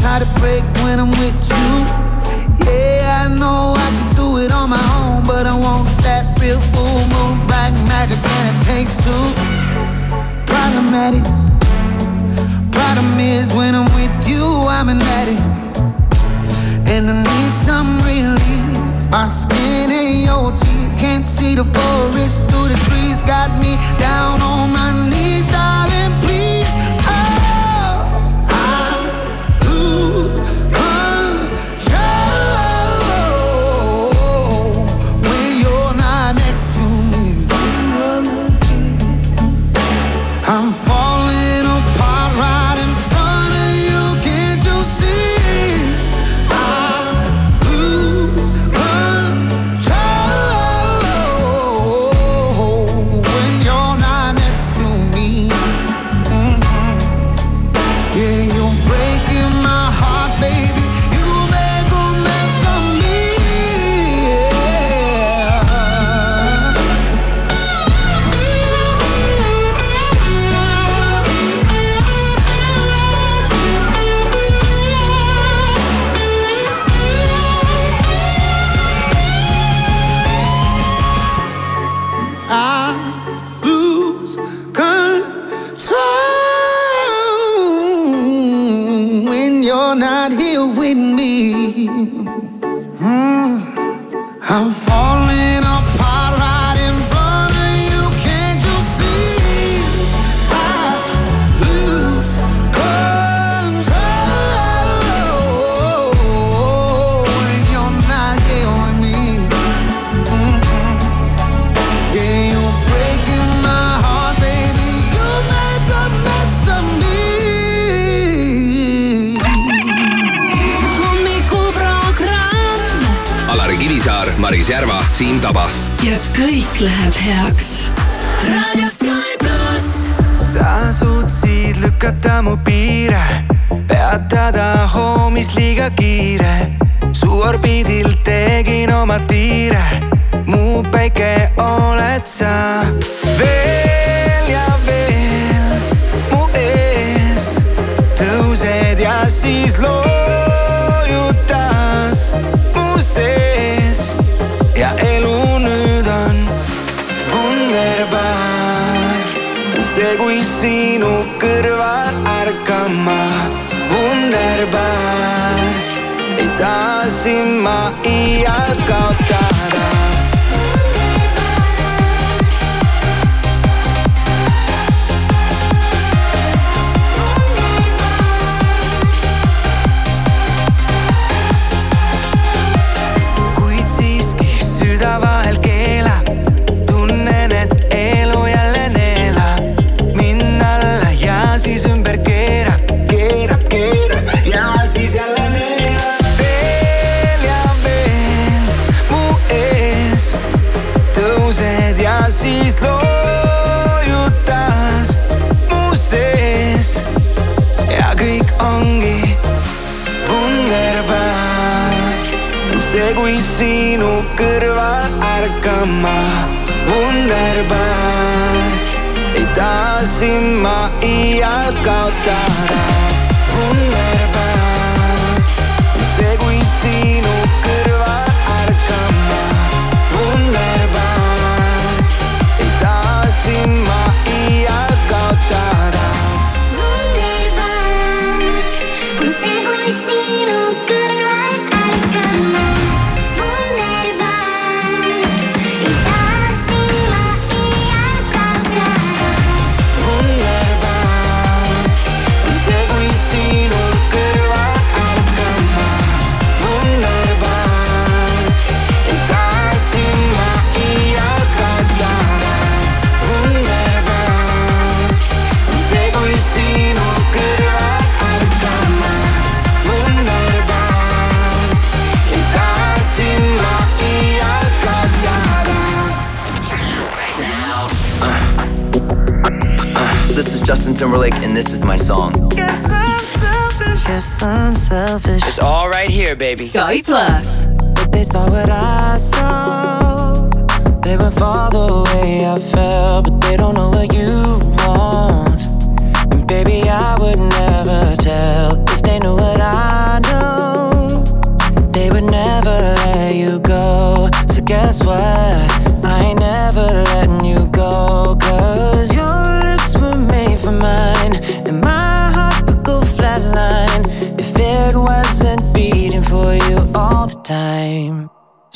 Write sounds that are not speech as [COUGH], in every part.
Hard to break when I'm with you. Yeah, I know I can do it on my own, but I want that real full moon, black magic, and it takes two. Problematic. Problem is when I'm with you, I'm an addict, and I need some relief. My skin and your teeth can't see the forest through the trees, got me down on my knees. parim tava. ja kõik läheb heaks. raadio Sky pluss. sa suutsid lükata mu piire, peatada hoomis liiga kiire. su orbiidil tegin oma tiire, mu päike oled sa veel. sinu kõrval, ärkama Wunderbar, ei taha sind ma iial kaotada. ma wunderbar ei taha sind ma iial kaotada. Timberlake, and this is my song. Guess I'm selfish. Guess I'm selfish. It's all right here, baby. Sky Plus. But they saw what I saw. They would fall the way I felt, but they don't know what you want. And baby, I would never tell if they knew what I know. They would never let you go. So guess what? I ain't never letting you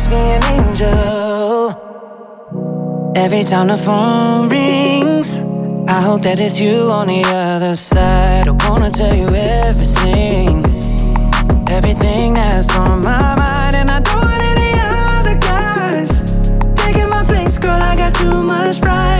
must be an angel. Every time the phone rings, I hope that it's you on the other side. I wanna tell you everything, everything that's on my mind, and I don't want any other guys taking my place, girl. I got too much pride.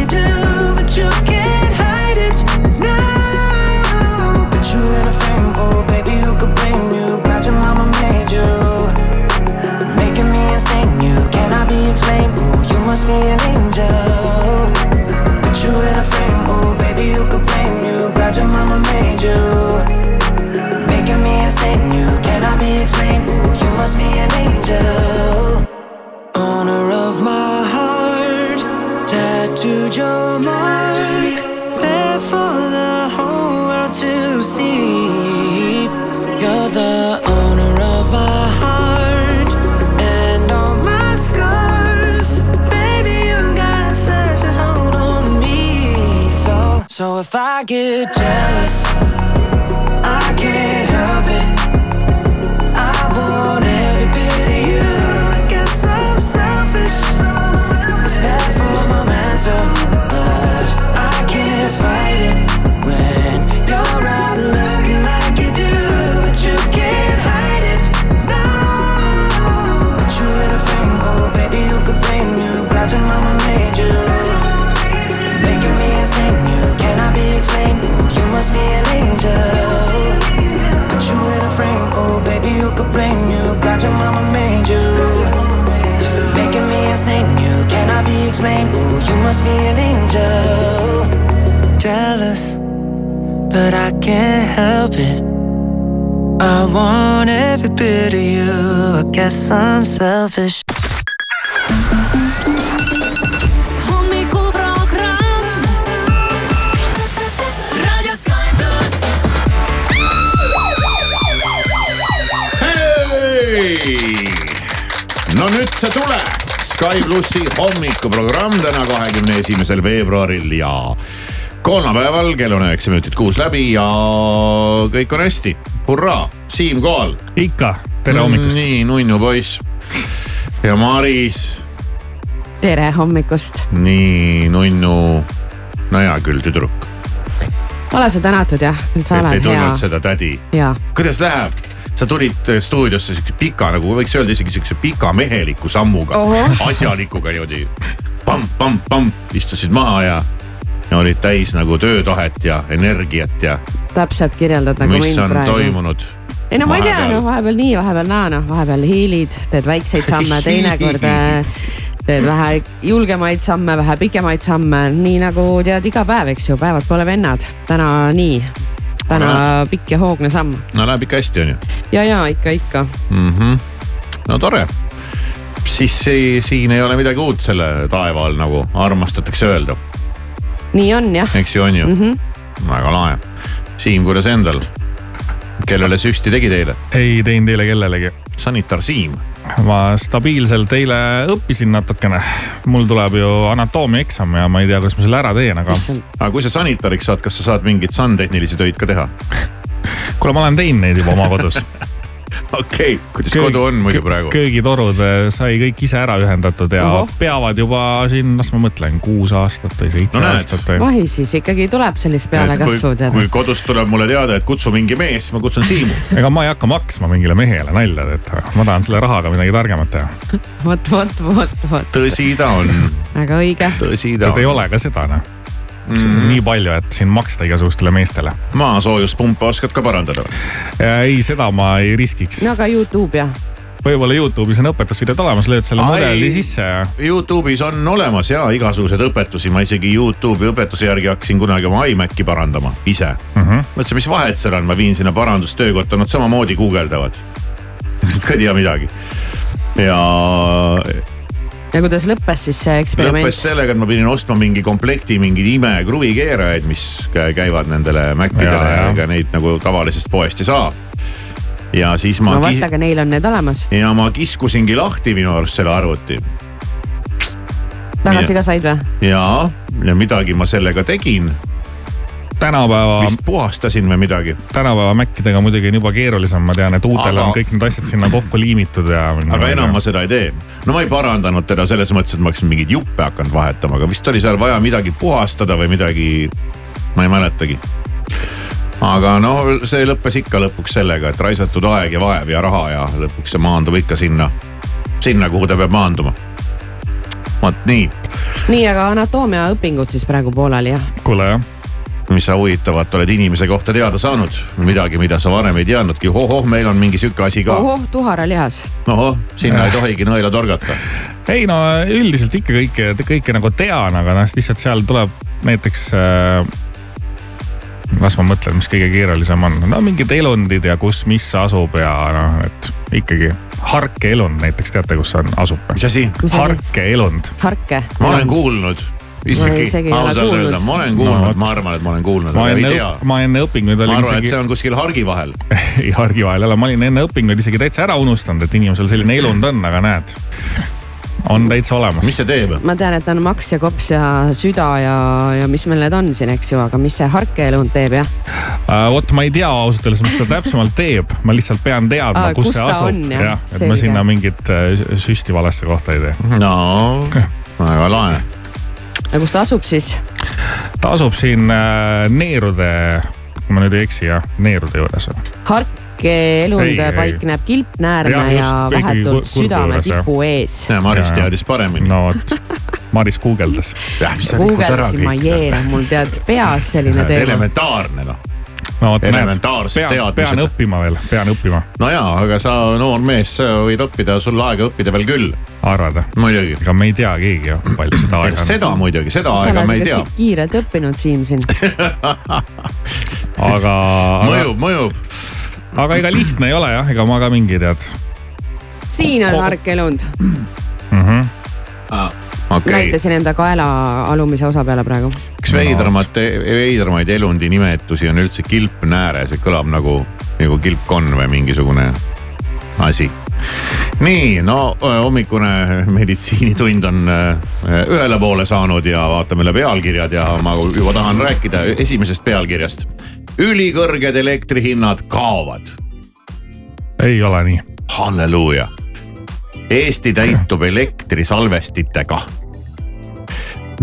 must be an angel. Sky plussi hommikuprogramm täna, kahekümne esimesel veebruaril ja kolmapäeval kell on üheksa minutit kuus läbi ja kõik on hästi. hurraa, Siim kohal. ikka, tere hommikust. nii, nunnu poiss ja Maris, tere hommikust. nii nunnu, no hea küll, tüdruk. ole sa tänatud jah, et sa et ei oled tulnud hea. seda tädi. kuidas läheb? Sa tulid äh, stuudiosse siukse pika nagu võiks öelda isegi siukse pika meheliku sammuga, asjalikuga niimoodi. pamm-pamm-pamm, istusid maha ja, ja olid täis nagu töötahet ja energiat ja täpselt kirjeldad nagu mis mind on praegu. toimunud. ei no ma ei tea, vahepeal? noh vahepeal nii, vahepeal naa, noh vahepeal hiilid, teed väikseid samme, teinekord äh, teed vähe julgemaid samme, vähe pikemaid samme, nii nagu tead iga päev, eks ju, päevad pole vennad. täna nii, täna Aga- pikk ja hoogne samm no läheb ikka hästi, on ju ja, ja ikka, ikka. mm. -hmm. no tore. siis si- siin ei ole midagi uut selle taeva all, nagu armastatakse öelda, nii on jah, eks ju on ju mm. -hmm. väga lahe. Siim, kuidas endal? kellele süsti tegid eile? ei teinud eile kellelegi. sanitar Siim. Ma stabiilselt eile õppisin natukene. mul tuleb ju anatoomia eksam ja ma ei tea, kuidas ma selle ära teen, aga aga kui sa sanitariks saad, kas sa saad mingeid sandtehnilisi töid ka teha? [LAUGHS] kuule, ma olen teinud neid juba oma kodus. [LAUGHS] [LAUGHS] okei okay., kuidas kodu on muidu praegu? köögitorud eh, sai kõik ise ära ühendatud ja Ohoh. peavad juba siin, las ma mõtlen, kuus aastat või seitse No näed. aastat või. vahi siis ikkagi tuleb sellist kui, pealekasvu tead kui. kodust tuleb mulle teada, et kutsu mingi mees, siis ma kutsun Siimu. [LAUGHS] ega ma ei hakka maksma mingile mehele nalja, et ma tahan selle rahaga midagi targemat teha. [LAUGHS] vot, vot, vot, vot, tõsi ta on, väga õige. tõsi ta et ei on. ole ka seda noh Mm. mm.. nii palju, et siin maksta igasugustele meestele. maasoojuspumpe oskad ka parandada? ei, seda ma ei riskiks. no aga Youtube jah, võib-olla Youtube'is on õpetusvideod olemas, lööd selle mudeli sisse ja Youtube'is on olemas ja igasuguseid õpetusi, ma isegi Youtube'i õpetuse järgi hakkasin kunagi oma iMaci parandama ise mm. -hmm. mõtlesin, mis vahet seal on, ma viin sinna parandustöökotta, nad samamoodi guugeldavad. [LAUGHS] Ka ei tea midagi. ja ja kuidas lõppes siis see lõppes eksperiment? sellega, et ma pidin ostma mingi komplekti mingeid ime kruvikeerajaid, mis kä- käivad nendele Macidele Ja, ja. ja ega neid nagu tavalisest poest ei saa. ja siis ma no kis- aga neil on need olemas. ja ma kiskusingi lahti minu arust selle arvuti tagasi ka said või? ja, ja midagi ma sellega tegin, tänapäeva, vist puhastasin või midagi. tänapäeva Macidega muidugi on juba keerulisem, ma tean, et uutel Aga- on kõik need asjad sinna kokku liimitud ja. aga enam ma seda ei tee. no ma ei parandanud teda selles mõttes, et ma oleks mingeid juppe hakanud vahetama, aga vist oli seal vaja midagi puhastada või midagi, ma ei mäletagi. aga no see lõppes ikka lõpuks sellega, et raisatud aeg ja vaev ja raha ja lõpuks see maandub ikka sinna, sinna, kuhu ta peab maanduma. vot nii, nii, aga anatoomia õpingud siis praegu pooleli jah? kuule jah, mis sa huvitavat oled inimese kohta teada saanud, midagi, mida sa varem ei teadnudki, ohoh, meil on mingi sihuke asi ka. ohoh, tuharalihas. ohoh, sinna ei tohigi nõela torgata. ei no üldiselt ikka kõike, kõike nagu tean, aga noh, lihtsalt seal tuleb näiteks äh,. las ma mõtlen, mis kõige keerulisem on, no mingid elundid ja kus, mis asub ja noh, et ikkagi harkeelund näiteks teate, kus on, asub mis? asi? Mis asi? harkeelund, harke. ma olen kuulnud, isegi isegi ei ole ausalt öelda, ma olen No kuulnud vot. ma arvan, et ma olen kuulnud, ma aga ei enne tea., ma enne õpinguid ma olin arvan, et see isegi, on kuskil hargi vahel. [LAUGHS] ei hargi vahel jälle, ma olin enne õpinguid isegi täitsa ära unustanud, et inimesel selline elund on, aga näed, on täitsa olemas. mis see teeb? ma tean, et on maks ja kops ja süda ja, ja mis meil need on siin, eks ju, aga mis see harkeelund teeb jah? Uh, vot ma ei tea ausalt öeldes, mis ta täpsemalt teeb, ma lihtsalt pean teadma Aa, kus kus see asub. on, jah, jah, et ma sinna mingit äh, süsti valesse kohta ei tee. no väga lahe. Ja kus ta asub siis? ta asub siin äh, neerude, kui ma nüüd ei eksi jah, neerude juures. harkeelund Ei, ei. paikneb kilpnäärme ja, ja vahetult südame tipu ees. Maris teadis paremini. no vot, Maris guugeldas. guugeldasin ma jeena, mul tead peas selline teema. elementaarne noh. no vot, Elementaarsed pean, pean teadmised. õppima veel, pean õppima, no jaa, aga sa noor mees, sa võid õppida, sul aega õppida veel küll, arvad? muidugi. ega me ei tea keegi ju, palju seda aega on. seda muidugi, seda aega me ei tea kiirelt õppinud, Siim siin. aga, [LAUGHS] aga, mõjub, mõjub. aga ega lihtne ei ole jah, ega ma ka mingi tead siin on Kogu- harkeelund. mm. -hmm. okei, näitasin enda kaela alumise osa peale praegu. üks veidramat, veidramaid elundi nimetusi on üldse kilpnääre, see kõlab nagu, nagu kilpkonn või mingisugune asi. nii, no hommikune meditsiinitund on ühele poole saanud ja vaatame üle pealkirjad ja ma juba tahan rääkida esimesest pealkirjast. ülikõrged elektrihinnad kaovad, ei ole nii. halleluuja. Eesti täitub elektrisalvestitega.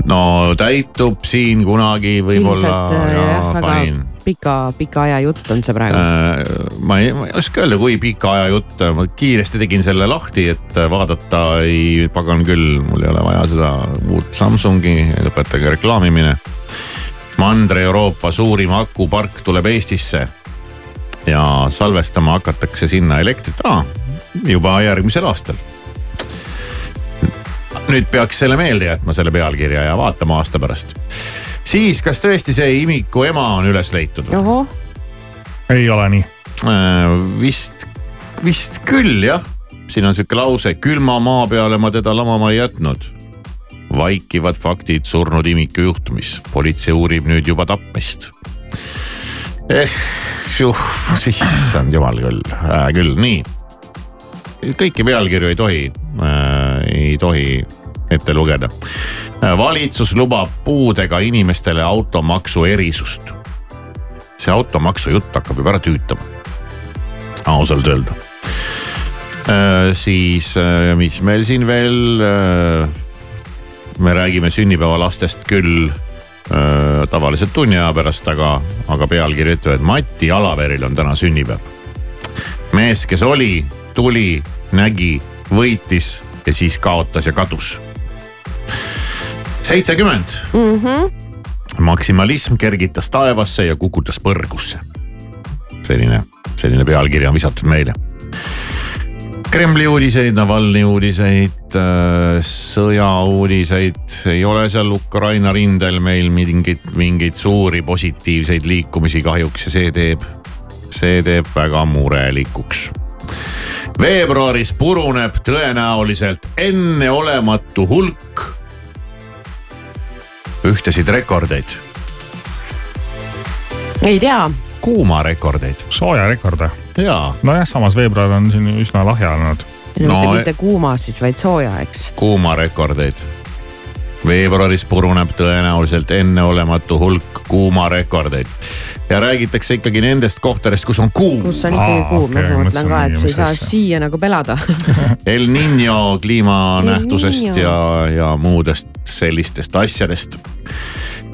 no täitub siin kunagi võib-olla ilmselt ja jah, väga fine pika, pika aja jutt on see praegu. Äh, ma ei, ma ei oska öelda, kui pika aja jutt, ma kiiresti tegin selle lahti, et vaadata, ei pagan küll, mul ei ole vaja seda uut Samsungi, lõpetage reklaamimine. Mandri-Euroopa suurim akupark tuleb Eestisse ja salvestama hakatakse sinna elektrit ah, juba järgmisel aastal nüüd peaks selle meelde jätma, selle pealkirja ja vaatama aasta pärast. siis, kas tõesti see imiku ema on üles leitud? ei ole nii. Äh, vist, vist küll jah, siin on sihuke lause, külma maa peale ma teda lamama ei jätnud. vaikivad faktid surnud imiku juhtumis, politsei uurib nüüd juba tapmist. eh, issand jumal küll äh,, küll nii. kõiki pealkirju ei tohi äh,, ei tohi ette lugeda. Valitsus lubab puudega inimestele automaksu erisust. see automaksu jutt hakkab juba ära tüütama, ausalt öelda Äh, siis äh, mis meil siin veel äh,. me räägime sünnipäevalastest küll tavaliselt tunni aja pärast, aga, aga pealkiri ütleb, et Mati Alaveril on täna sünnipäev. mees, kes oli, tuli, nägi, võitis ja siis kaotas ja kadus. Seitsekümmend mm. -hmm. maksimalism kergitas taevasse ja kukutas põrgusse. selline, selline pealkiri on visatud meile Kremli uudiseid, Navalnõi uudiseid, sõjauudiseid, ei ole seal Ukraina rindel meil mingeid, mingeid suuri positiivseid liikumisi kahjuks ja see teeb, see teeb väga murelikuks. veebruaris puruneb tõenäoliselt enneolematu hulk ühtesid rekordeid, ei tea, kuumarekordeid soojarekord või? jaa, nojah, samas veebruar on siin üsna lahja olnud. no, mitte, mitte kuuma siis, vaid sooja, eks. kuumarekordeid. veebruaris puruneb tõenäoliselt enneolematu hulk kuumarekordeid ja räägitakse ikkagi nendest kohtadest, kus on kuum. kus on ikkagi kuum, okei, ma mõtlen ka, et sa ei saa siia nagu pelada [LAUGHS] El Niño kliimanähtusest El ja, ja muudest sellistest asjadest.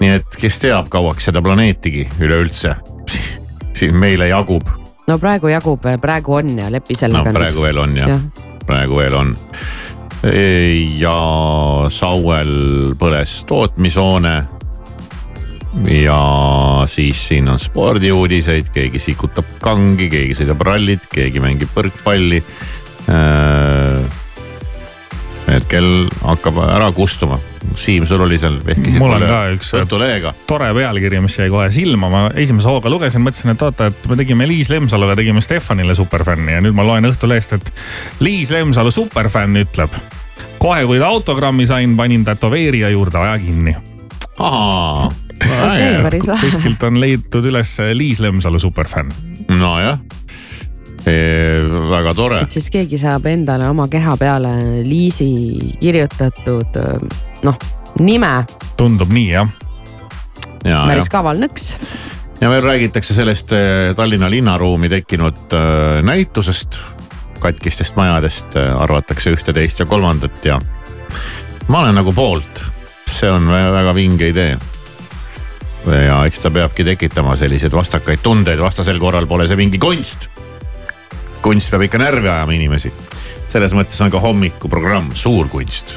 nii et kes teab, kauaks seda planeetigi üleüldse [LAUGHS] siin meile jagub. no praegu jagub, praegu on ja lepi no sellega praegu veel on Jah. ja., praegu veel on. ja Sauel põles tootmishoone. Ja siis siin on spordiuudiseid, keegi sikutab kangi, keegi sõidab rallit, keegi mängib võrkpalli et kell hakkab ära kustuma. Siim, sul oli seal vehkisid Mul on ka üks- Õhtuleega. tore pealkiri, mis jäi kohe silma, ma esimese hooga lugesin, mõtlesin, et oota, et me tegime Liis Lemsaluga, tegime Stefanile superfänni ja nüüd ma loen Õhtulehest, et Liis Lemsalu superfänn ütleb. kohe, kui ta autogrammi sain, panin tätoveerija juurde aja kinni. ahaa, lahe. kuskilt on leitud üles Liis Lemsalu superfänn. nojah, väga tore et siis keegi saab endale oma keha peale Liisi kirjutatud noh, nime, tundub nii jah. ja, päris kaval nõks. ja veel räägitakse sellest eh, Tallinna linnaruumi tekkinud eh, näitusest, katkistest majadest eh, arvatakse ühte, teist ja kolmandat ja ma olen nagu poolt, see on vä- väga vinge idee. Ja eks ta peabki tekitama selliseid vastakaid tundeid, vastasel korral pole see mingi kunst. kunst peab ikka närvi ajama inimesi. selles mõttes on ka hommikuprogramm suur kunst.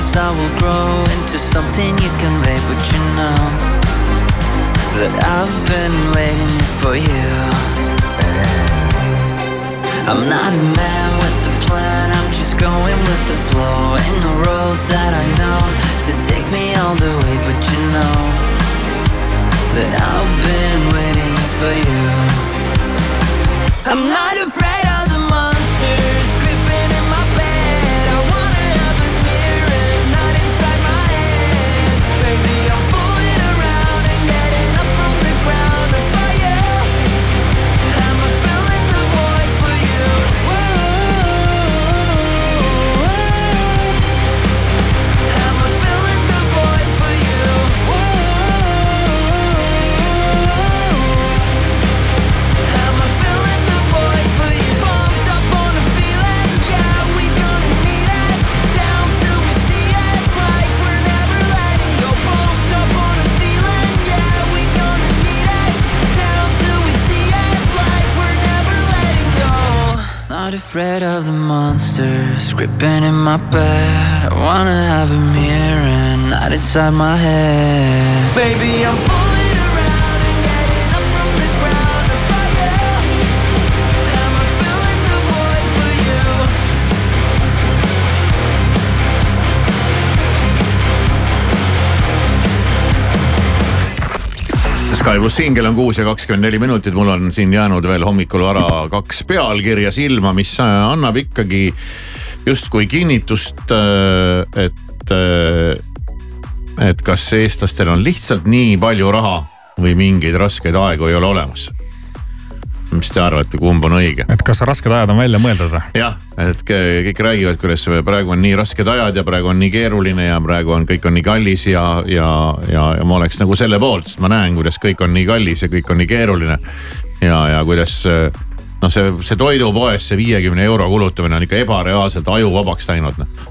Chance I will grow into something you can convey But you know that I've been waiting for you. I'm not a man with a plan I'm just going with the flow. Ain't no road that I know to take me all the way But you know that I've been waiting for you. I'm not afraid Not afraid of the monsters creeping in my bed. I wanna have a mirror, not inside my head. Baby, I'm Sky pluss singel on kuus ja kakskümmend neli minutit, mul on siin jäänud veel hommikul vara kaks pealkirja silma, mis äh, annab ikkagi justkui kinnitust, äh, et, äh, et kas eestlastel on lihtsalt nii palju raha või mingeid raskeid aegu ei ole olemas. Mis te arvate, kumb on õige? et kas rasked ajad on välja mõeldud või? jah, et kõik räägivad, kuidas praegu on nii rasked ajad ja praegu on nii keeruline ja praegu on, kõik on nii kallis ja, ja, ja, ja ma oleks nagu selle poolt, sest ma näen, kuidas kõik on nii kallis ja kõik on nii keeruline. ja, ja kuidas noh, see, see toidupoes see viiekümne euro kulutamine on ikka ebareaalselt ajuvabaks läinud noh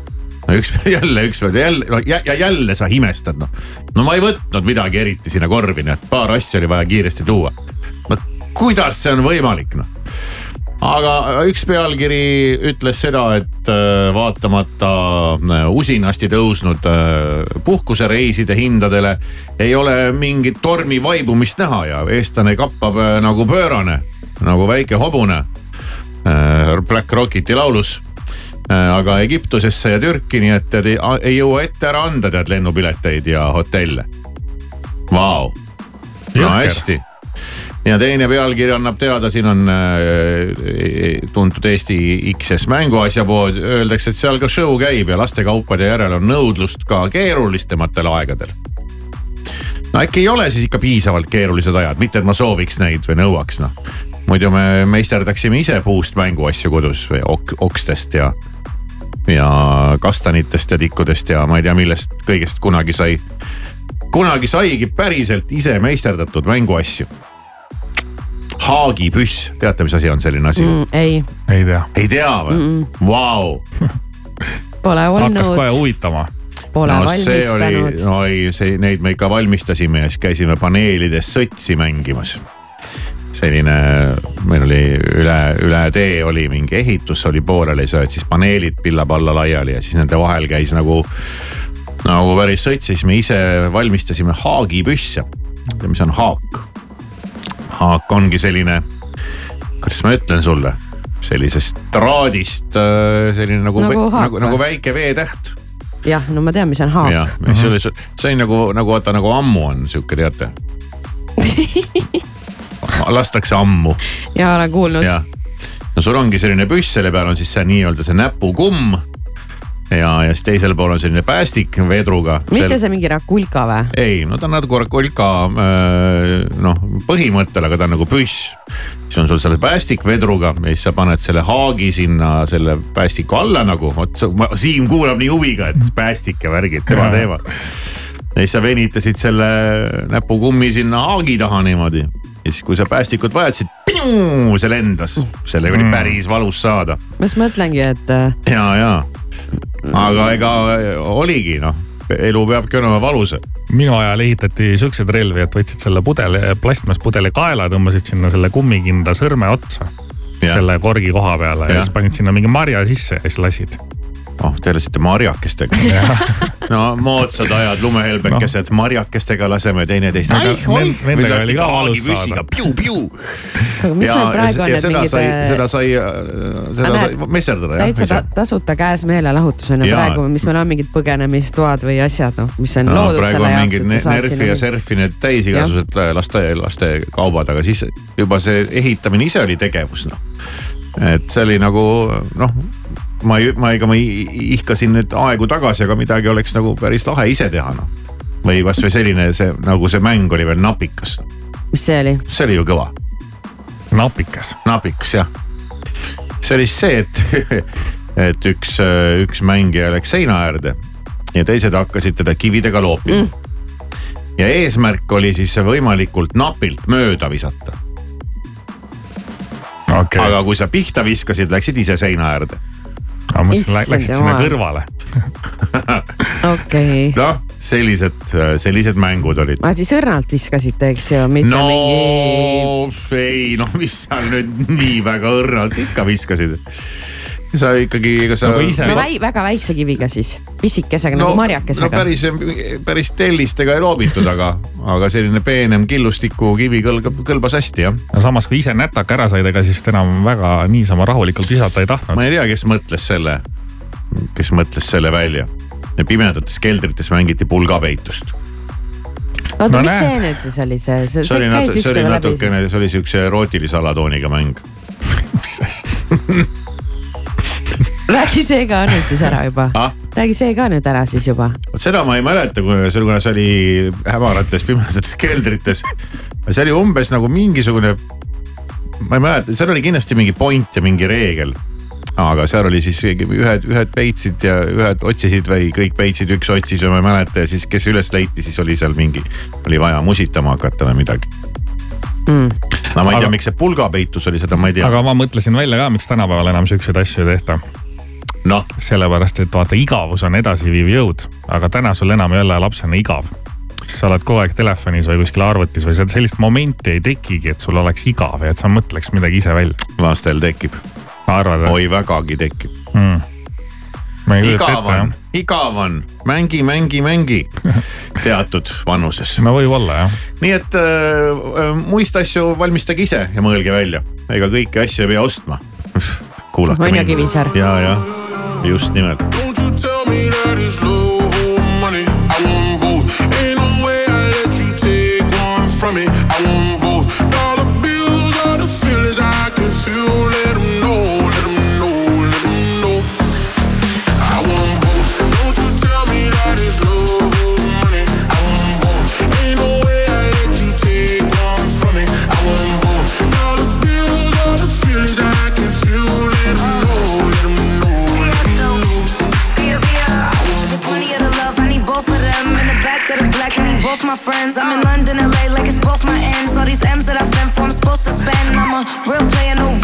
no üks jälle, üks päev jälle no, ja, ja jälle sa imestad noh. no ma ei võtnud midagi eriti sinna korvi, nii et paar asja oli vaja kiiresti tuua. Kuidas see on võimalik noh aga üks pealkiri ütles seda, et äh, vaatamata äh, usinasti tõusnud äh, puhkusereiside hindadele ei ole mingit tormi vaibumist näha ja eestlane kappab nagu pöörane, nagu väike hobune. Black Rocketi laulus aga Egiptusesse ja Türki, nii et ei, ei jõua ette ära anda tead lennupileteid ja hotelle. Vau, no hästi ja teine pealkiri annab teada, siin on äh, tuntud Eesti XS mänguasjapood, öeldakse, et seal ka show käib ja lastekaupade järele on nõudlust ka keerulistematel aegadel. no äkki ei ole siis ikka piisavalt keerulised ajad, mitte et ma sooviks neid või nõuaks noh. muidu me meisterdaksime ise puust mänguasju kodus või ok okstest ja, ja kastanitest ja tikkudest ja ma ei tea, millest kõigest kunagi sai. kunagi saigi päriselt ise meisterdatud mänguasju haagipüss, teate, mis asi on selline asi mm,? ei, ei tea. ei tea või? Vau. [LAUGHS] pole hakkas kohe olnud, huvitama. pole no see oli, valmistanud. no ei, see, neid me ikka valmistasime ja siis käisime paneelides sõtsi mängimas. selline, meil oli üle, üle tee oli mingi ehitus oli pooleli, sa oled siis paneelid pilla-palla laiali ja siis nende vahel käis nagu, nagu päris sõts, siis me ise valmistasime haagipüsse. mis on haak? Haak ongi selline, kuidas ma ütlen sulle, sellisest traadist äh, selline nagu, Nagu nagu, nagu, väike veetäht jah, no ma tean, mis on haak. jah, mis oli, see oli nagu, nagu vaata nagu ammu on sihuke, teate. [LAUGHS] lastakse ammu ja olen kuulnud. no sul ongi selline püss, selle peal on siis see nii-öelda see näpukumm. ja, ja siis teisel pool on selline päästik vedruga. mitte see mingi Rakulka või? ei, no ta on natuke kolka noh põhimõttel, aga ta on nagu püss. siis on sul selle päästik vedruga ja siis sa paned selle haagi sinna selle päästiku alla nagu, vot Siim kuulab nii huviga, et päästik ja värgid, tema teema. ja siis sa venitasid selle näpukummi sinna haagi taha niimoodi ja siis, kui sa päästikut vajatasid, see lendas, sellega oli päris valus saada ma just mõtlengi, et äh, ja, ja aga ega oligi noh, elu peabki olema valus minu ajal ehitati siukseid relvi, et võtsid selle pudeli, plastmasspudeli kaela, tõmbasid sinna selle kummikinda sõrme otsa. Selle korgi koha peale ja, ja siis panid sinna mingi marja sisse ja siis lasid. oh, te elasite marjakestega. [LAUGHS] no moodsad ajad, lumehelbekesed no., marjakestega laseme teineteist. Praegu on need seda sai, seda äh, sai, seda näed, sai messerdada täitsa jah. tasuta käes meelelahutus on ju praegu, mis meil on mingid põgenemistoad või asjad, noh, mis on no loodud praegu selle jaoks, et sa saad Nerfi ja sinna. Serfi need täis igasugused äh, laste, lastekaubad, aga siis juba see ehitamine ise oli tegevus noh. et see oli nagu noh, ma ei, ma ega ma ihkasin nüüd aegu tagasi, aga midagi oleks nagu päris lahe ise teha noh. või kasvõi selline see nagu see mäng oli veel napikas, mis see oli? see oli ju kõva napikas. napiks jah. see oli siis see, et, [LAUGHS] et üks, üks mängija läks seina äärde ja teised hakkasid teda kividega loopima mm.. ja eesmärk oli siis võimalikult napilt mööda visata, okei okay., aga kui sa pihta viskasid, läksid ise seina äärde. Ma mõtlesin, läksid sinna kõrvale. [LAUGHS] okei okay.. noh, sellised, sellised mängud olid. aga siis õrnalt viskasite, eks ju, mitte no mingi. ei noh, mis sa nüüd nii väga õrnalt ikka viskasid. Sa ikkagi, ega sa. Nagu ise- no väi, väga väikse kiviga siis, pisikesega no, nagu marjakesega no päris, päris tellistega ei loobitud, aga, aga selline peenem killustiku kivi kõlbab, kõlbas hästi jah. no samas, kui ise nätaka ära said, ega siis enam väga niisama rahulikult visata ei tahtnud ma. ei tea, kes mõtles selle, kes mõtles selle välja. ja pimedates keldrites mängiti pulgapeitust. oota No no,, mis näed. see nüüd siis oli, see, see, see oli see käis natuke, see oli ükskord läbi. natukene, see oli siukse erootilise alatooniga mäng. [LAUGHS] [LAUGHS] [LAUGHS] räägi see ka nüüd siis ära juba Ah?. räägi see ka nüüd ära siis juba. vot seda ma ei mäleta, kui see, kuna see oli hämarates pimedates keldrites. see oli umbes nagu mingisugune, ma ei mäleta, seal oli kindlasti mingi point ja mingi reegel. aga seal oli siis ühed, ühed peitsid ja ühed otsisid või kõik peitsid, üks otsis ja ma ei mäleta ja siis, kes üles leiti, siis oli seal mingi, oli vaja musitama hakata või midagi mm.. no ma ei tea Aga-, miks see pulgapeitus oli, seda ma ei tea. aga ma mõtlesin välja ka, miks tänapäeval enam siukseid asju ei tehta. noh, sellepärast, et vaata, igavus on edasiviiv jõud, aga täna sul enam ei ole lapsena igav. sa oled kogu aeg telefonis või kuskil arvutis või seda sellist momenti ei tekigi, et sul oleks igav ja et sa mõtleks midagi ise välja. lastel tekib, arvad või? oi vägagi tekib. kujuta igav on igav on, mängi, mängi, mängi [LAUGHS] teatud vanuses. no võib-olla jah. nii et äh, muist asju valmistage ise ja mõelge välja, ega kõiki asju ei pea ostma. kuulake On ju, Kivisäär? ja, ja just nimelt. Don't you friends. I'm in London, LA, like it's both my ends. All these M's that I fend for, I'm supposed to spend. I'm a real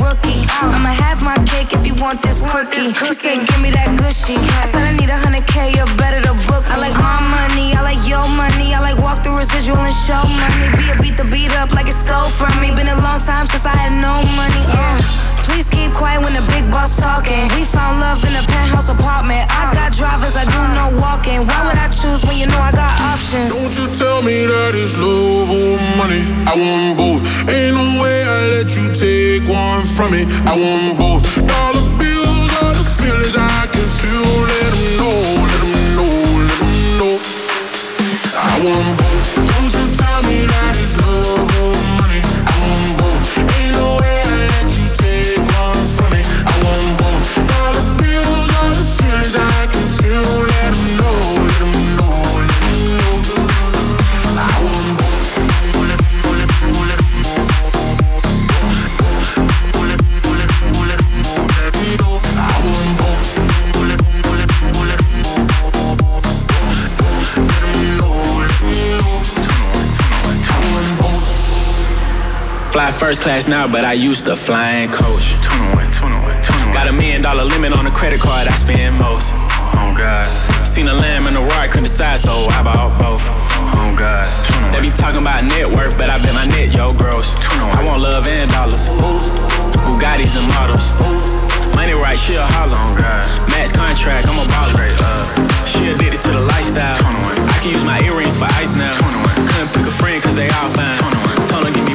rookie. I'ma have my cake if you want this cookie. He said, give me that gushy. I said, I need a hundred K, you're better to book. I like my money, I like your money. I like walk through residual and show money. Be a beat the beat up like it stole from me. Been a long time since I had no money. Uh. Please keep quiet when the big boss talking. We found love in a penthouse apartment. I got drivers, I do no walking. Why would I choose when you know I got options? Don't you tell me that it's love or money. I want both. Ain't no way I let you take one from me, I want both all the bills, all the feelings I can feel. Let them know, let them know, let them know. I want first class now, but I used to fly in coach. 21, 21, 21. Got a million dollar limit on the credit card I spend most. Oh God. Seen a lamb and a roar, couldn't decide, so I bought both. Oh God. They be talking about net worth, but I bet my net yo gross. I want love and dollars. Bugattis and models. Money right, she a holler. Oh God. Max contract, I'm a baller. She addicted to the lifestyle. I can use my earrings for ice now. Couldn't pick a friend cause they all fine. Told her give me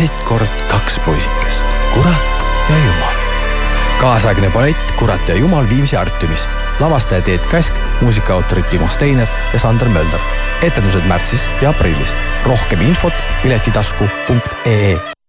elasid kord kaks poisikest, kurat ja jumal. kaasaegne ballett Kurat ja jumal Viimsi Artiumis. lavastaja Teet Käsk, muusikaautorid Timo Steiner ja Sander Mölder. etendused märtsis ja aprillis. rohkem infot piletitasku.ee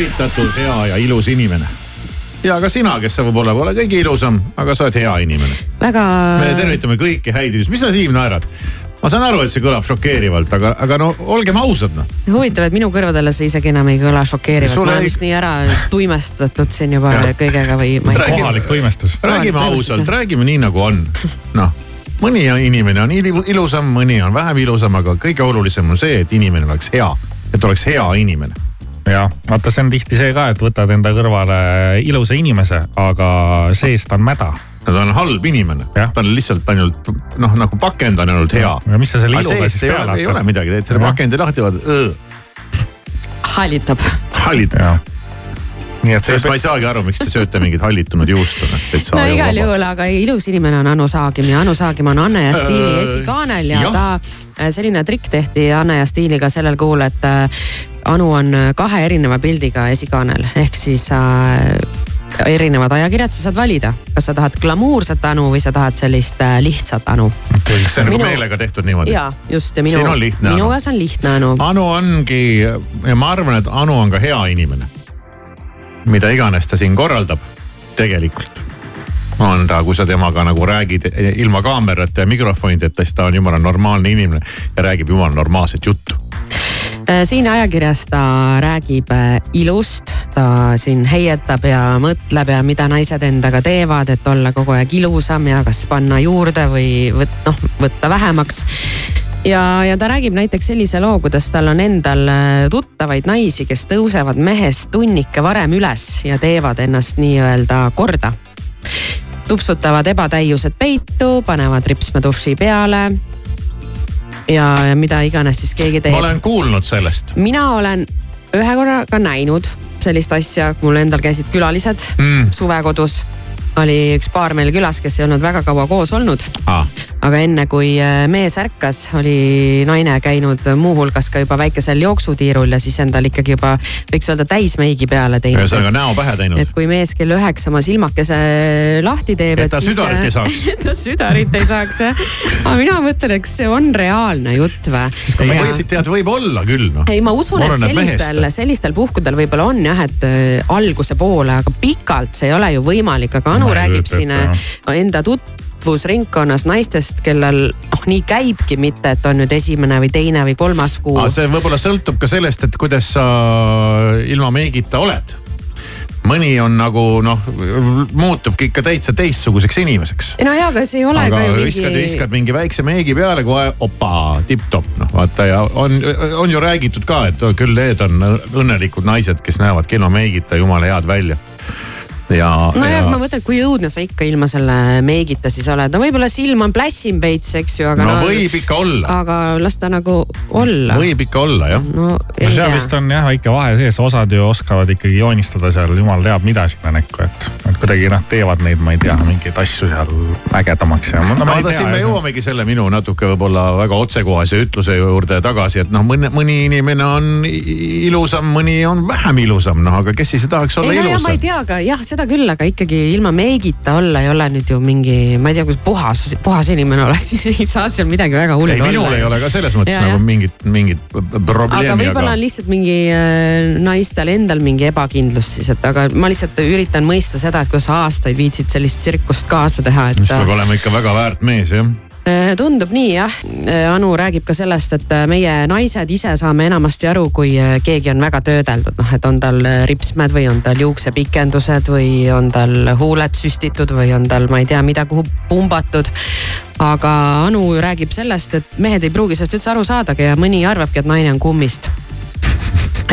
sa tervitatud hea ja ilus inimene. ja ka sina, kes sa võib-olla pole kõige ilusam, aga sa oled hea inimene. väga. me tervitame kõiki häid inimesi, mis sa Siim naerad? ma saan aru, et see kõlab šokeerivalt, aga, aga no olgem ausad noh. huvitav, et minu kõrvadele see isegi enam ei kõla šokeerivalt, Sulle ma olen vist nii ära tuimestatud siin juba Jah. kõigega või tea. kohalik tuimestus. räägime ausalt, räägime nii nagu on. noh, mõni inimene on ilu- ilusam, mõni on vähem ilusam, aga kõige olulisem on see, et inimene oleks hea, et oleks hea inimene jah, vaata, see on tihti see ka, et võtad enda kõrvale ilusa inimese, aga seest on mäda. ta on halb inimene, ta on lihtsalt ainult noh, nagu pakend on ainult hea. ja mis sa selle Aga iluga siis ei peale ole, ei ole hakkad? midagi, teed selle pakendi lahti, vaatad, hallitab. hallid. Nii et sellest ma ei saagi aru, miks te sööte mingit hallitunud juustu. no igal juhul, aga ilus inimene on Anu Saagim ja Anu Saagim on Anne ja Stiili Äh, esikaanel ja jah. ta, selline trikk tehti Anne ja Stiiliga sellel kuul, et äh, Anu on kahe erineva pildiga esikaanel ehk siis äh, erinevad ajakirjad, sa saad valida, kas sa tahad glamuurset Anu või sa tahad sellist äh, lihtsat Anu. see on nagu Minu- meelega tehtud niimoodi. ja just ja minu minuga see on lihtne Anu. Anu ongi ja ma arvan, et Anu on ka hea inimene. Mida iganes ta siin korraldab, tegelikult on ta, kui sa temaga nagu räägid ilma kaamerate ja mikrofonideta, siis ta on jumala normaalne inimene ja räägib jumala normaalset juttu. Äh, siin ajakirjas ta räägib äh, ilust, ta siin heietab ja mõtleb ja mida naised endaga teevad, et olla kogu aeg ilusam ja kas panna juurde või võt-, noh võtta vähemaks ja, ja ta räägib näiteks sellise loo, kuidas tal on endal äh, tuttavaid naisi, kes tõusevad mehest tunnike varem üles ja teevad ennast nii-öelda korda. tupsutavad ebatäiused peitu, panevad ripsme duši peale. ja, ja mida iganes siis keegi teeb ma olen kuulnud sellest. mina olen ühe korra ka näinud sellist asja, mul endal käisid külalised Mm. suvekodus. oli üks paar meil külas, kes ei olnud väga kaua koos olnud. Ah. Aga enne kui äh, mees ärkas, oli naine käinud muuhulgas ka juba väikesel jooksutiirul ja siis endal ikkagi juba võiks öelda täismeigi peale teinud. ühesõnaga näo pähe teinud et. kui mees kell üheksa oma silmakese lahti teeb. Et ta südarit ei saaks. [LAUGHS] et ta südarit ei saaks jah. aga mina mõtlen, et kas see on reaalne jutt või? ei, tead, võib-olla küll noh. ei, ma usun, et sellistel, sellistel puhkudel võib-olla on jah, et äh, alguse poole, aga pikalt see ei ole ju võimalik, aga Anu ei räägib siin äh, enda tutvusringkonnas naistest, kellel noh, nii käibki, mitte et on nüüd esimene või teine või kolmas kuu. see võib-olla sõltub ka sellest, et kuidas sa ilma meigita oled. mõni on nagu noh, muutubki ikka täitsa teistsuguseks inimeseks. no jaa, aga see ei ole aga ka ju viskad, mingi viskad mingi väikse meigi peale kohe, opa, tipp-topp noh vaata ja on, on ju räägitud ka, et küll need on õnnelikud naised, kes näevadki ilma meigita jumala head välja. ja, nojah, ja ma mõtlen, kui õudne sa ikka ilma selle meigita siis oled, no võib-olla silm on plässim veits, eks ju, aga no võib ikka olla, aga las ta nagu olla. võib ikka olla jah. no no seal tea vist on jah väike vahe sees, osad ju oskavad ikkagi joonistada seal jumal teab mida sinna näkku, et, et kuidagi noh, teevad neid, ma ei tea, mingeid asju seal ägedamaks ja no, vaata, siin me jõuamegi selle minu natuke võib-olla väga otsekohase ütluse juurde tagasi, et noh, mõni, mõni inimene on ilusam, mõni on vähem ilusam, noh aga kes siis ei tahaks olla ei no ja ma ilusam ei. tea, aga jah, seda küll, aga ikkagi ilma meigita olla ei ole nüüd ju mingi, ma ei tea, kuidas puhas, puhas inimene oled, [LAUGHS] siis ei saa seal midagi väga hullu ei, olla. minul ei ole ka selles mõttes Ja, nagu mingit, mingit aga probleemi, võib-olla aga on lihtsalt mingi äh, naistel endal mingi ebakindlus siis, et aga ma lihtsalt üritan mõista seda, et kuidas aastaid viitsid sellist tsirkust kaasa teha, et siis peab olema ikka väga väärt mees jah. Äh, tundub nii jah, Anu räägib ka sellest, et äh, meie naised ise saame enamasti aru, kui äh, keegi on väga töödeldud, noh et on tal äh, ripsmed või on tal juuksepikendused või on tal huuled süstitud või on tal, ma ei tea, mida kuhu pumbatud. aga Anu räägib sellest, et mehed ei pruugi sellest üldse aru saadagi ja mõni arvabki, et naine on kummist.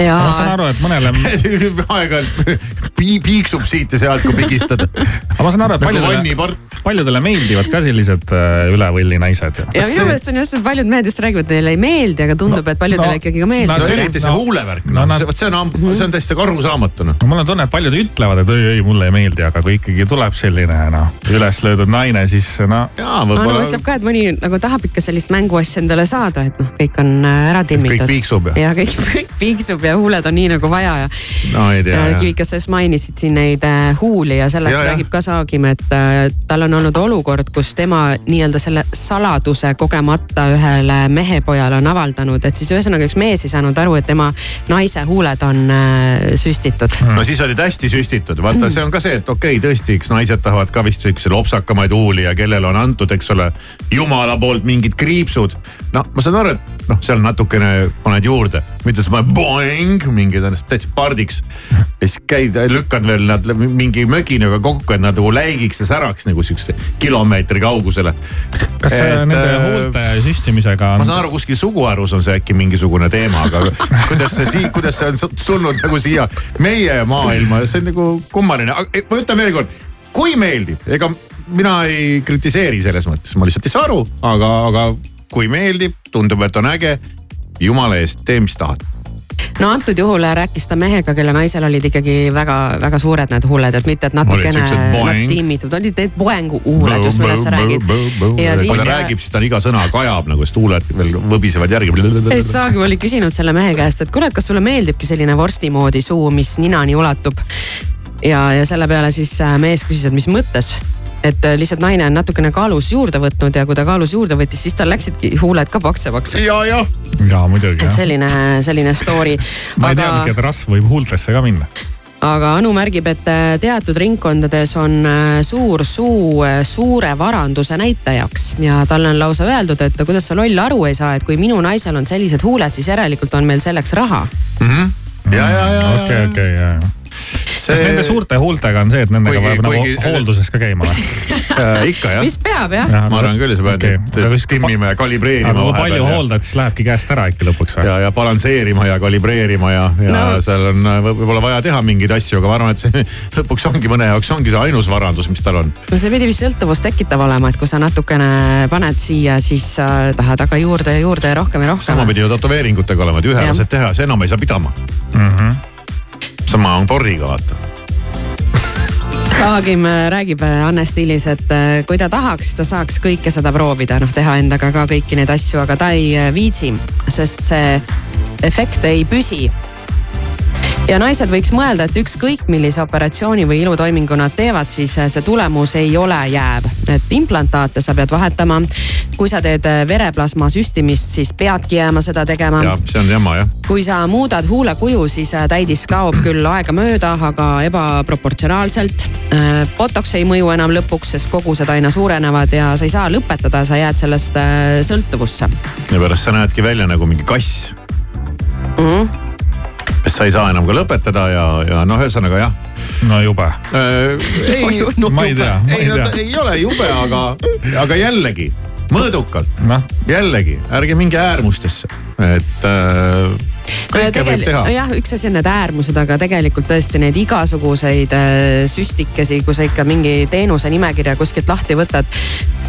Ja ma saan aru, et mõnele, [LAUGHS] aeg-ajalt pii- piiksub siit ja sealt, kui pigistada. aga ma saan aru, et nagu paljudele, paljudele meeldivad ka sellised äh, üle võlli naised. ja minu meelest on just, et paljud mehed just räägivad, et neile ei meeldi, aga tundub no,, et paljudele no, no, ikkagi ka no meeldib. eriti see huulevärk, no noh vot see on, see on täiesti arusaamatu noh. no mul on tunne, et paljud ütlevad, et ei, ei mulle ei meeldi, aga kui ikkagi tuleb selline noh, üles löödud naine, siis no jaa, võib-olla ütleb ka, et mõni nagu tahab ikka sellist mänguasja endale saada, et noh, kõik on äh, ära kõik timmitud. piiksub ja. ja kõik, kõik piiksub ja huuled on nii nagu vaja ja. no Ja jah. Kivikas, sa mainisid siin neid äh, huuli ja sellest Ja, ja, räägib ka Saagim, et äh, tal on olnud olukord, kus tema nii-öelda selle saladuse kogemata ühele mehepojale on avaldanud, et siis ühesõnaga üks mees ei saanud aru, et tema naise huuled on äh, süstitud. no siis olid hästi süstitud, vaata, see on ka see, et okei okay, tõesti, eks naised tahavad ka vist siukseid lopsakamaid huuli ja kellele on antud, eks ole, jumala poolt mingid kriipsud. no ma saan aru, et noh, seal natukene paned juurde, mitte siis paned boing, mingid ennast täitsa pardiks. ja siis käid, lükkad veel nad mingi möginaga kokku, et nad nagu läigiks ja säraks nagu siukse kilomeetri kaugusele. kas et, nende huulte süstimisega on? ma saan aru, kuskil suguharus on see äkki mingisugune teema, aga kuidas see siin, kuidas see on tulnud nagu siia meie maailma, see on nagu kummaline, ma ütlen veel kord, kui meeldib, ega mina ei kritiseeri selles mõttes, ma lihtsalt ei saa aru, aga, aga kui meeldib, tundub, et on äge. jumala eest, tee, mis tahad no antud juhul rääkis ta mehega, kelle naisel olid ikkagi väga-väga suured need huuled, et mitte, et natukene nad tiimitud, olid need poengu huuled just, millest sa räägid. kui ta räägib, siis ta iga sõna kajab nagu, sest huuled veel võbisevad järgi. Saagi oli küsinud selle mehe käest, et kuule, et kas sulle meeldibki selline vorsti moodi suu, mis ninani ulatub. ja, ja selle peale siis äh, mees küsis, et mis mõttes et äh, lihtsalt naine on natukene kaalus juurde võtnud ja kui ta kaalus juurde võttis, siis tal läksidki huuled ka paksemaks. ja, jah. ja muidugi. et selline, selline story. [LAUGHS] ma ei teadnudki, et rasv võib huultesse ka minna aga Anu märgib, et äh, teatud ringkondades on suur suu suure varanduse näitajaks ja talle on lausa öeldud, et kuidas sa loll aru ei saa, et kui minu naisel on sellised huuled, siis järelikult on meil selleks raha mm. -hmm. ja, ja, ja. okei, okei, ja, ja see... kas nende suurte huultega on see, et nendega kuigi, peab nagu kuigi... hoolduses ka käima või [LAUGHS] äh, ikka jah. mis peab jah ja,? ma arvan küll, sa pead okay. timmima ja kalibreerima. aga kui palju hooldad, siis lähebki käest ära äkki lõpuks või? ja, ja balansseerima ja kalibreerima ja, ja no. seal on võib-olla vaja teha mingeid asju, aga ma arvan, et see [LAUGHS] lõpuks ongi mõne jaoks ongi see ainus varandus, mis tal on. no see pidi vist sõltuvust tekitav olema, et kui sa natukene paned siia, siis sa tahad aga juurde ja juurde ja rohkem ja rohkem. sama pidi ju tätoveeringutega olema, et ühe lased teha, see enam ei saa pidama mm. -hmm sama on porriga vaata. Saagim räägib Anne stiilis, et kui ta tahaks, ta saaks kõike seda proovida, noh teha endaga ka kõiki neid asju, aga ta ei viitsi, sest see efekt ei püsi ja naised võiks mõelda, et ükskõik millise operatsiooni või ilutoimingu nad teevad, siis see tulemus ei ole jääv. et implantaate sa pead vahetama. kui sa teed vereplasma süstimist, siis peadki jääma seda tegema. jah, see on jama jah. kui sa muudad huulekuju, siis täidis kaob küll aegamööda, aga ebaproportsionaalselt. Botox ei mõju enam lõpuks, sest kogused aina suurenevad ja sa ei saa lõpetada, sa jääd sellest sõltuvusse. ja pärast sa näedki välja nagu mingi kass mm. -hmm sest sa ei saa enam ka lõpetada ja, ja noh, ühesõnaga jah. no jube äh,. [LAUGHS] ei no, ma ei tea, ma ei, ei tea. ei ole jube, aga, aga jällegi mõõdukalt no., jällegi ärge minge äärmustesse, et äh, kõike võib teha. jah, üks asi on need äärmused, aga tegelikult tõesti neid igasuguseid süstikesi, kui sa ikka mingi teenuse nimekirja kuskilt lahti võtad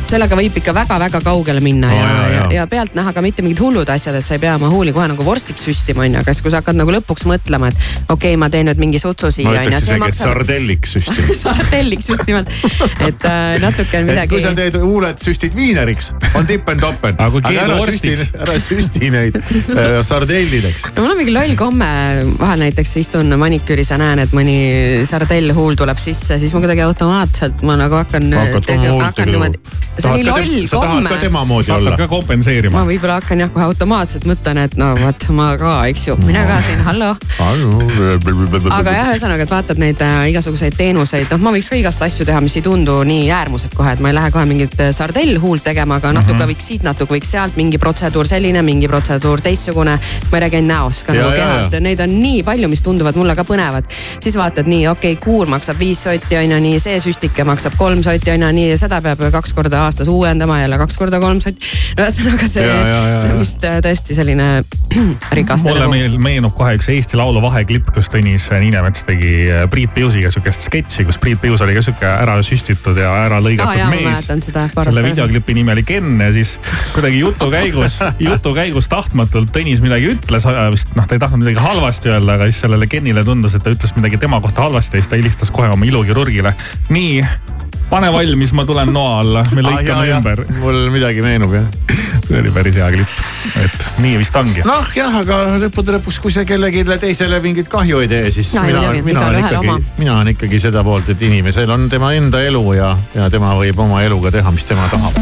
sellega võib ikka väga-väga kaugele minna oh, ja, ja, ja, ja pealtnäha ka mitte mingid hullud asjad, et sa ei pea oma huuli kohe nagu vorstiks süstima, onju. aga siis, kui sa hakkad nagu lõpuks mõtlema, et okei okay,, ma teen nüüd mingi sutsu siia onju. ma ütleks isegi, et sardelliks süstima [LAUGHS] sardelliks just nimelt, et äh, natuke on midagi. kui sa teed huuled süstid viineriks, on tippen-toppen. aga kui keegi vorstiks. ära süsti neid äh, sardellideks. no mul on mingi loll komme, vahel näiteks istun maniküüris ja näen, et mõni sardellhuul tuleb sisse, siis ma kuidagi automaatselt ma nagu hakkan. hakkan niimoodi see nii loll sa tahad komme. ka tema moodi olla. hakkad ka kompenseerima. ma võib-olla hakkan jah kohe automaatselt mõtlen, et no vot ma ka, eks ju, mina ka siin, hallo. aga jah, ühesõnaga, et vaatad neid äh, igasuguseid teenuseid, noh, ma võiks ka igast asju teha, mis ei tundu nii äärmused kohe, et ma ei lähe kohe mingit äh, sardellhuult tegema, aga natuke mm -hmm. võiks siit, natuke võiks sealt, mingi protseduur selline, mingi protseduur teistsugune. ma ei räägi ainult näost, ka nagu kehast ja neid on nii palju, mis tunduvad mulle ka põnevad. siis vaatad nii, okei okay,, kuur maksab viis sotti on ju, nii see süstike maksab kolm sotti on ju, nii seda peab kaks korda aastas uuendama jälle kaks korda kolm sotti. ühesõnaga see, see on vist äh, tõesti selline [CLEARS THROAT] rikaste mulle meil meenub kohe üks Eesti Laulu vaheklipp, kus Tõnis Niinemets tegi äh, Priit Piusiga sihukest sketši, kus Priit Pius oli ka sihuke ära süstitud ja ära lõigatud ma mees. selle videoklipi nimi oli Ken ja siis kuidagi jutu käigus, jutu käigus tahtmatult Tõnis midagi ütles, vist noh, ta ei tahtnud midagi halvasti öelda, aga siis sellele Kenile tundus, et ta ütles midagi tema kohta halvasti ja siis ta helistas kohe oma ilukirurgile. nii, pane valmis, ma tulen noa alla, me lõikame ümber. mul midagi meenub jah. see oli päris hea klipp, et nii vist ongi. noh jah, aga lõppude lõpuks, kui sa kellelegi teisele mingit kahju ei tee, siis No mina mina olen ikkagi mina olen ikkagi seda poolt, et inimesel on tema enda elu ja, ja tema võib oma eluga teha, mis tema tahab.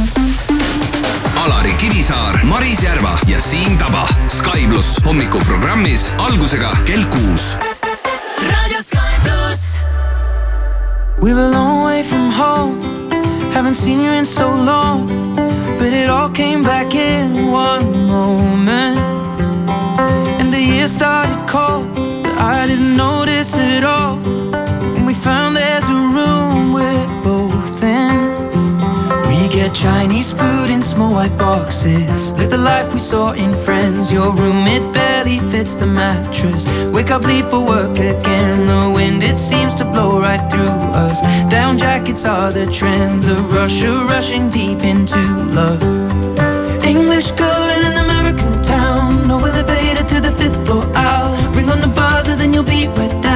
Alari Kivisaar, Maris Järva ja Siim Taba. Sky pluss hommikuprogrammis algusega kell kuus Radio Sky. We were a long way from home. Haven't seen you in so long. But it all came back in one moment. And the year started cold. But I didn't notice it all. Get Chinese food in small white boxes. Live the life we saw in Friends. Your room, it barely fits the mattress. Wake up, leave for work again. The wind, it seems to blow right through us. Down jackets are the trend. The rush of rushing deep into love. English girl in an American town. No elevator to the fifth floor. I'll ring on the buzzer, then you'll be right down.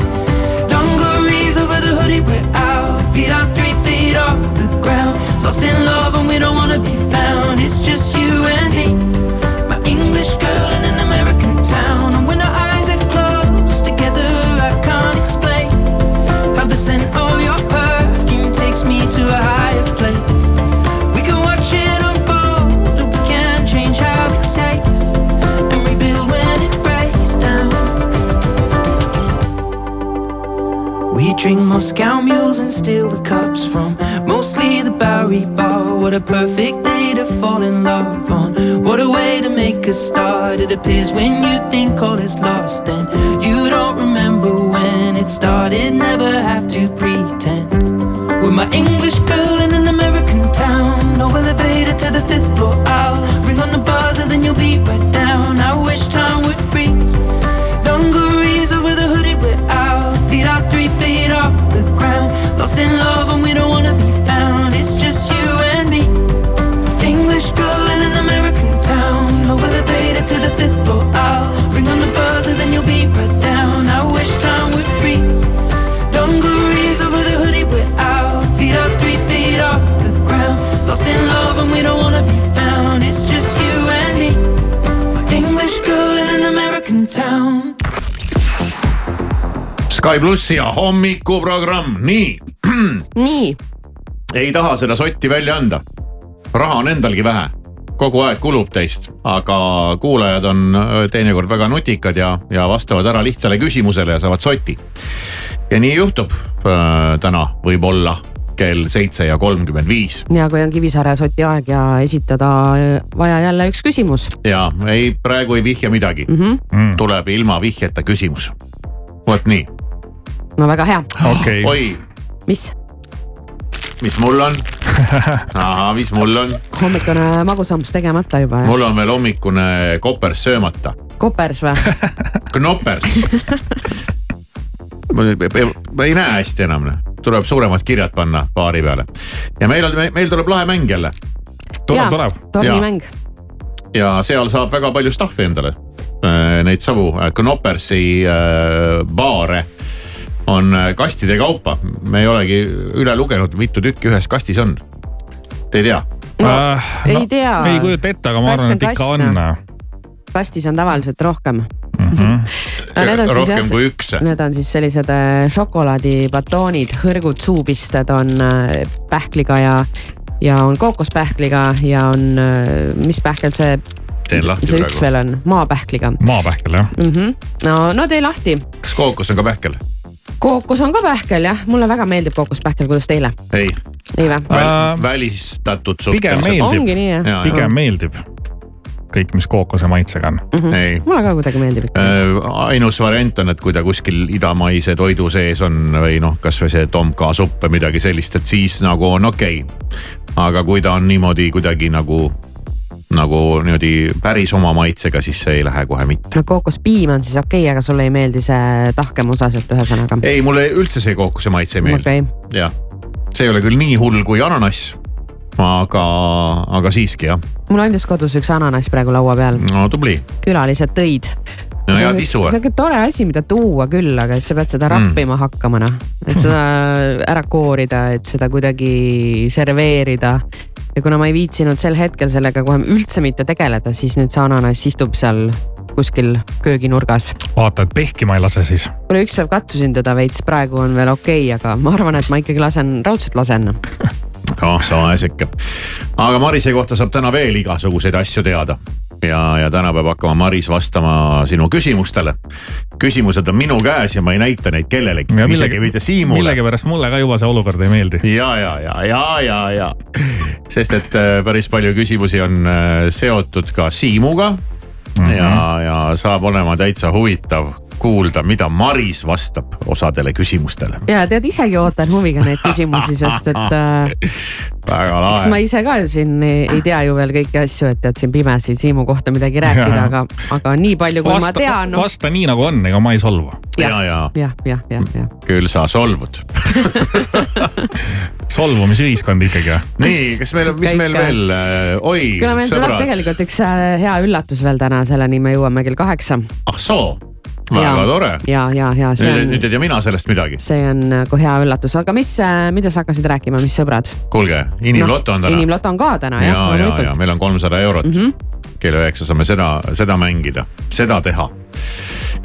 We're out. Feet are three feet off the ground. Lost in love and we don't wanna be found. It's just you and me. We drink Moscow mules and steal the cups from mostly the Bowery Bar. What a perfect day to fall in love on. What a way to make a start. It appears when you think all is lost, then you don't remember when it started. Never have to pretend. With my English Sky plussi ja hommikuprogramm, nii. [CLEARS THROAT] nii, ei taha seda sotti välja anda. raha on endalgi vähe, kogu aeg kulub teist, aga kuulajad on teinekord väga nutikad ja, ja vastavad ära lihtsale küsimusele ja saavad soti. ja nii juhtub äh, täna võib-olla kell seitse ja kolmkümmend viis ja kui on Kivisaare soti aeg ja esitada vaja jälle üks küsimus. ja ei, praegu ei vihja midagi mm, Mhm. -hmm. tuleb ilma vihjeta küsimus. vot nii, no väga hea, okei, oi, mis mis mul on? ahah, mis mul on? hommikune magusammus tegemata juba mul on veel hommikune kopers söömata, kopers või? [LAUGHS] knopers. ma ma ei näe hästi enam, tuleb suuremad kirjad panna baari peale ja meil on, meil tuleb lahe mäng jälle tuleb, tuleb. tornimäng, ja seal saab väga palju stuff'i endale. Neid samu äh, Knoppersi äh, baare on äh, kastide kaupa, me ei olegi üle lugenud, mitu tükki ühes kastis on. Te ei tea? ei tea. ei kujuta ette, aga ma Kast arvan, et ikka on noh. kastis on tavaliselt rohkem. mm. -hmm. Need on siis rohkem jah- kui üks. Need on siis sellised äh, šokolaadibatoonid, hõrgud suupisted on äh, pähkliga ja, ja on kookospähkliga ja on, mis pähkel see, teen lahti see üks praegu. veel on, maapähkliga maapähkel jah. mm. -hmm. no, no tee lahti. kas kookos on ka pähkel? Kookos on ka pähkel jah, mulle väga meeldib kookospähkel, kuidas teile? ei, nii või? välistatud pigem suhteliselt. Ongi nii, jah?, pigem meeldib. kõik, mis kookose maitsega on. ei, mulle ka kuidagi meeldib ikka. ainus variant on, et kui ta kuskil idamaise toidu sees on või noh, kasvõi see tomka supp või midagi sellist, et siis nagu on okei okay.. aga kui ta on niimoodi kuidagi nagu, nagu niimoodi päris oma maitsega, siis see ei lähe kohe mitte. no kookospiim on siis okei okay,, aga sulle ei meeldi see tahkem osa sealt ühesõnaga? ei, mulle üldse see kookose maitse ei meeldi okei, jah, see ei ole küll nii hull kui ananass. aga, aga siiski jah, mul on just kodus üks ananass praegu laua peal, no tubli. külalised tõid. no see hea on, tisu see. on küll tore asi, mida tuua küll, aga siis sa pead seda rappima mm. hakkama noh, et seda ära koorida, et seda kuidagi serveerida. Ja kuna ma ei viitsinud sel hetkel sellega kohe üldse mitte tegeleda, siis nüüd see ananass istub seal kuskil kööginurgas. vaata, et pehkima ei lase siis. kuule, üks päev katsusin teda veits, praegu on veel okei okay,, aga ma arvan, et ma ikkagi lasen, raudselt lasen. oh, sa vaeseke. aga Marise kohta saab täna veel igasuguseid asju teada. ja, ja täna peab hakkama Maris vastama sinu küsimustele. küsimused on minu käes ja ma ei näita neid kellelegi, isegi mitte Siimule. millegipärast mulle ka juba see olukord ei meeldi. ja, ja, ja, ja, ja, ja, sest et äh, päris palju küsimusi on äh, seotud ka Siimuga mm. -hmm. ja, ja saab olema täitsa huvitav kuulda, mida Maris vastab osadele küsimustele. ja tead, isegi ootan huviga neid küsimusi, sest et [LAUGHS] äh, väga eks ma lahe. ise ka ju siin ei, ei tea ju veel kõiki asju, et tead siin pimesi Siimu kohta midagi rääkida, aga, aga nii palju, kui ma vasta tean, noh. vasta nii nagu on, ega ma ei solvu. ja, ja jah, jah, jah, jah. küll sa solvud. [LAUGHS] solvumisühiskond ikkagi või? nii, kas meil, mis meil veel, oi, kuule, meil tuleb tegelikult üks äh, hea üllatus veel täna, selleni me jõuame kell kaheksa. ah soo, väga tore. ja, ja, ja see on nüüd, ei tea mina sellest midagi. see on nagu hea üllatus, aga mis, mida sa hakkasid rääkima, mis sõbrad? kuulge, inimloto on täna. inimloto on ka täna ja, jah, ja, ja loomulikult. meil on kolmsada eurot mm. -hmm. kell üheksa saame seda, seda mängida, seda teha.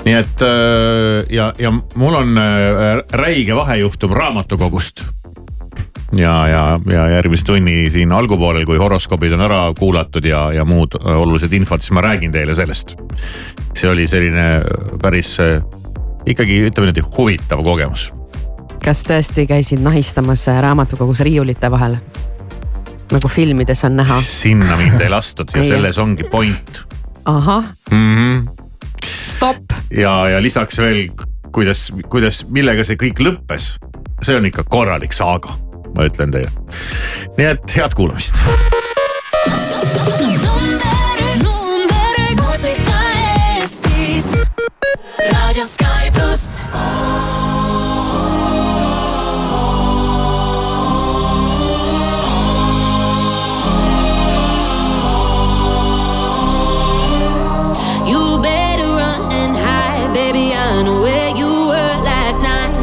nii et äh, ja, ja mul on äh, räige vahejuhtum raamatukogust. ja, ja, ja järgmise tunni siin algupoolel, kui horoskoobid on ära kuulatud ja, ja muud äh, olulised infod, siis ma räägin teile sellest. see oli selline päris äh, ikkagi ütleme niimoodi huvitav kogemus. kas tõesti käisid nahistamas äh, raamatukogus riiulite vahel? nagu filmides on näha. sinna mind ei lastud ja Ei, selles ongi point ahah, mm. -hmm. stopp. ja, ja lisaks veel, kuidas, kuidas, millega see kõik lõppes, see on ikka korralik saaga, ma ütlen teile. nii et head kuulamist. raadio Sky pluss. You better run and hide, baby. I know where you were last night.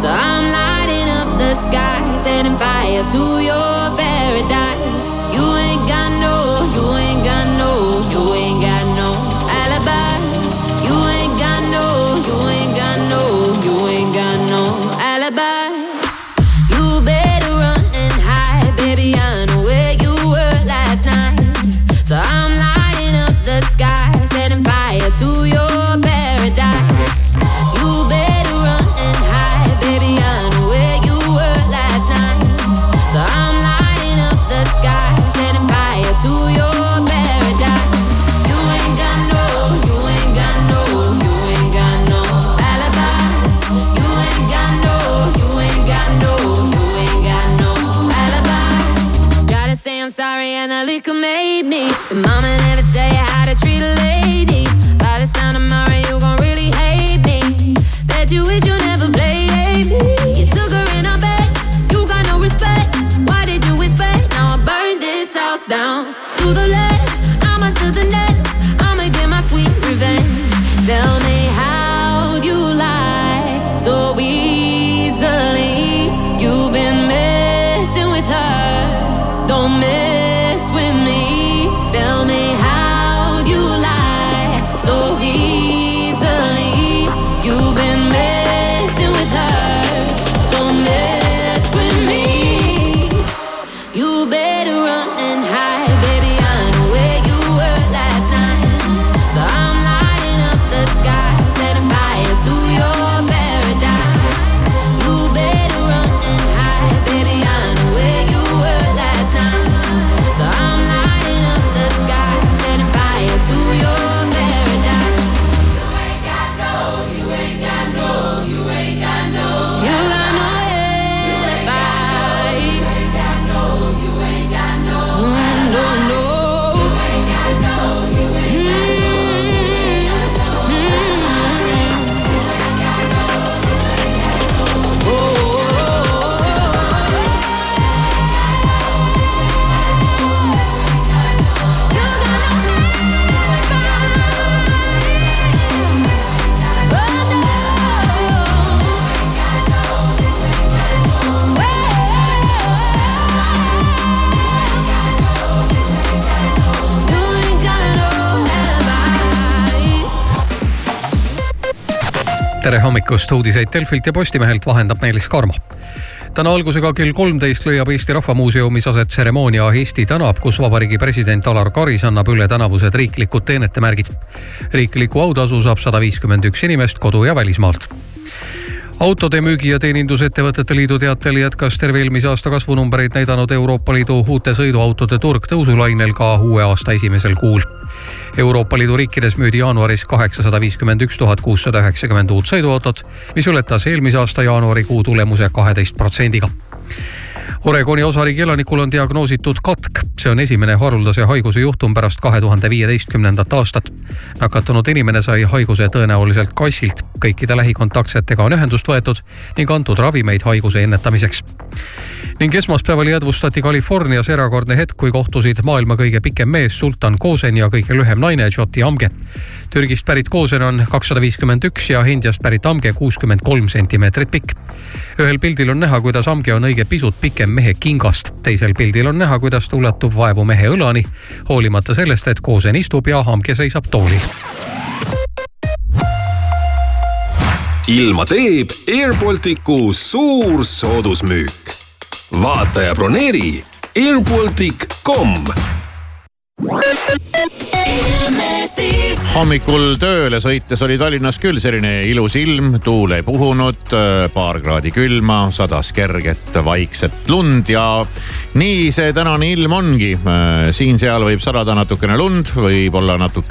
So I'm lighting up the sky, setting fire to your paradise. You ain't got no, and the liquor made me. The mama never tell you how to treat a lady. By this time tomorrow you gon' really hate me. Bet you wish you tere hommikust, uudiseid Delfilt ja Postimehelt vahendab Meelis Karmo. Täna algusega kell kolmteist leiab Eesti Rahva Muuseumis aset tseremoonia Eesti tänab, kus Vabariigi president Alar Karis annab üle tänavused riiklikud teenetemärgid. riiklikku autasu saab sada viiskümmend üks inimest kodu ja välismaalt autode müügi- ja teenindusettevõtete liidu teatel jätkas terve eelmise aasta kasvunumbreid näidanud Euroopa Liidu uute sõiduautode turg tõusulainel ka uue aasta esimesel kuul. Euroopa Liidu riikides müüdi jaanuaris kaheksasada viiskümmend üks tuhat kuussada üheksakümmend uut sõiduautot, mis ületas eelmise aasta jaanuarikuu tulemuse kaheteist protsendiga Oregoni osariigi elanikul on diagnoositud katk, see on esimene haruldase haiguse juhtum pärast kahe tuhande viieteistkümnendat aastat. nakatunud inimene sai haiguse tõenäoliselt kassilt, kõikide lähikontaktsetega on ühendust võetud ning antud ravimeid haiguse ennetamiseks ning esmaspäeval jäädvustati Californias erakordne hetk, kui kohtusid maailma kõige pikem mees Sultan Kosen ja kõige lühem naine Jyoti Amge. Türgist pärit Kosen on kakssada viiskümmend üks ja Indiast pärit Amge kuuskümmend kolm sentimeetrit pikk. ühel pildil on näha, kuidas Amge on õige pisut pikem mehe kingast, teisel pildil on näha, kuidas ta ulatub vaevu mehe õlani, hoolimata sellest, et Kosen istub ja Amge seisab toolil. Ilma teeb Air Balticu suur soodusmüük. Vaata ja broneeri airbaltic.com hommikul tööle sõites oli Tallinnas küll selline ilus ilm, tuul ei puhunud, paar kraadi külma, sadas kerget vaikset lund ja nii see tänane ilm ongi. siin-seal võib sadada natukene lund, võib olla natukene